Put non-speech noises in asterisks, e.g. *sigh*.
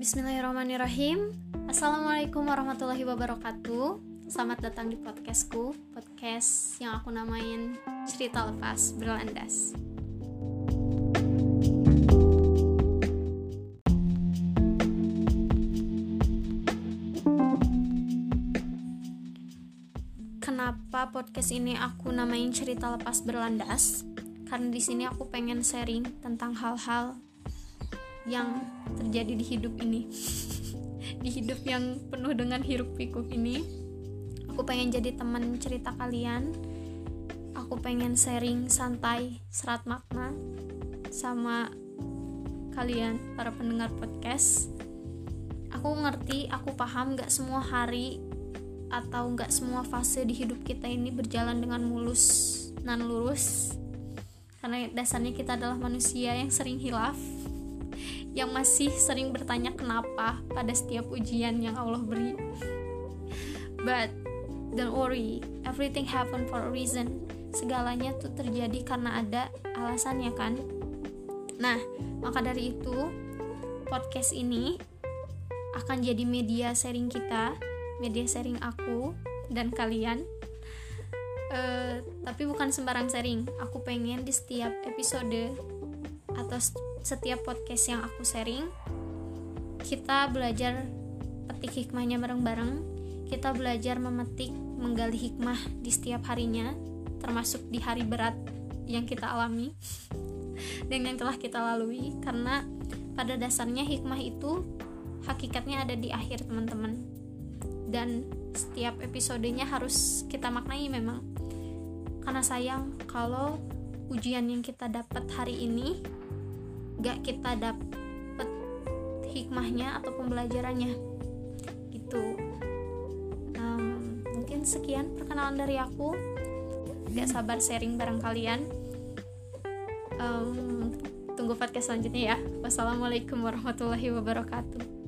Bismillahirrahmanirrahim. Assalamualaikum warahmatullahi wabarakatuh. Selamat datang di podcastku Podcast yang aku namain Cerita Lepas Berlandas. Kenapa podcast ini aku namain Cerita Lepas Berlandas? Karena di sini aku pengen sharing tentang hal-hal yang terjadi di hidup ini. Di hidup yang penuh dengan hiruk pikuk ini. Aku pengen jadi teman cerita kalian. Aku pengen sharing santai serat makna sama kalian para pendengar podcast. Aku ngerti aku paham gak semua hari atau gak semua fase di hidup kita ini berjalan dengan mulus nan lurus. Karena dasarnya kita adalah manusia yang sering hilaf yang masih sering bertanya kenapa pada setiap ujian yang Allah beri. But don't worry, everything happen for a reason. Segalanya tuh terjadi karena ada alasannya kan. Nah, maka dari itu podcast ini akan jadi media sharing kita, media sharing aku dan kalian. Uh, tapi bukan sembarang sharing. Aku pengen di setiap episode atau setiap podcast yang aku sharing kita belajar petik hikmahnya bareng-bareng. Kita belajar memetik menggali hikmah di setiap harinya termasuk di hari berat yang kita alami *laughs* dan yang telah kita lalui. Karena pada dasarnya hikmah itu hakikatnya ada di akhir teman-teman. Dan setiap episodenya harus kita maknai memang. Karena sayang kalau ujian yang kita dapat hari ini gak kita dapet hikmahnya atau pembelajarannya. Gitu. Um, mungkin sekian perkenalan dari aku. Gak sabar sharing bareng kalian. Um, tunggu podcast selanjutnya ya. Wassalamualaikum warahmatullahi wabarakatuh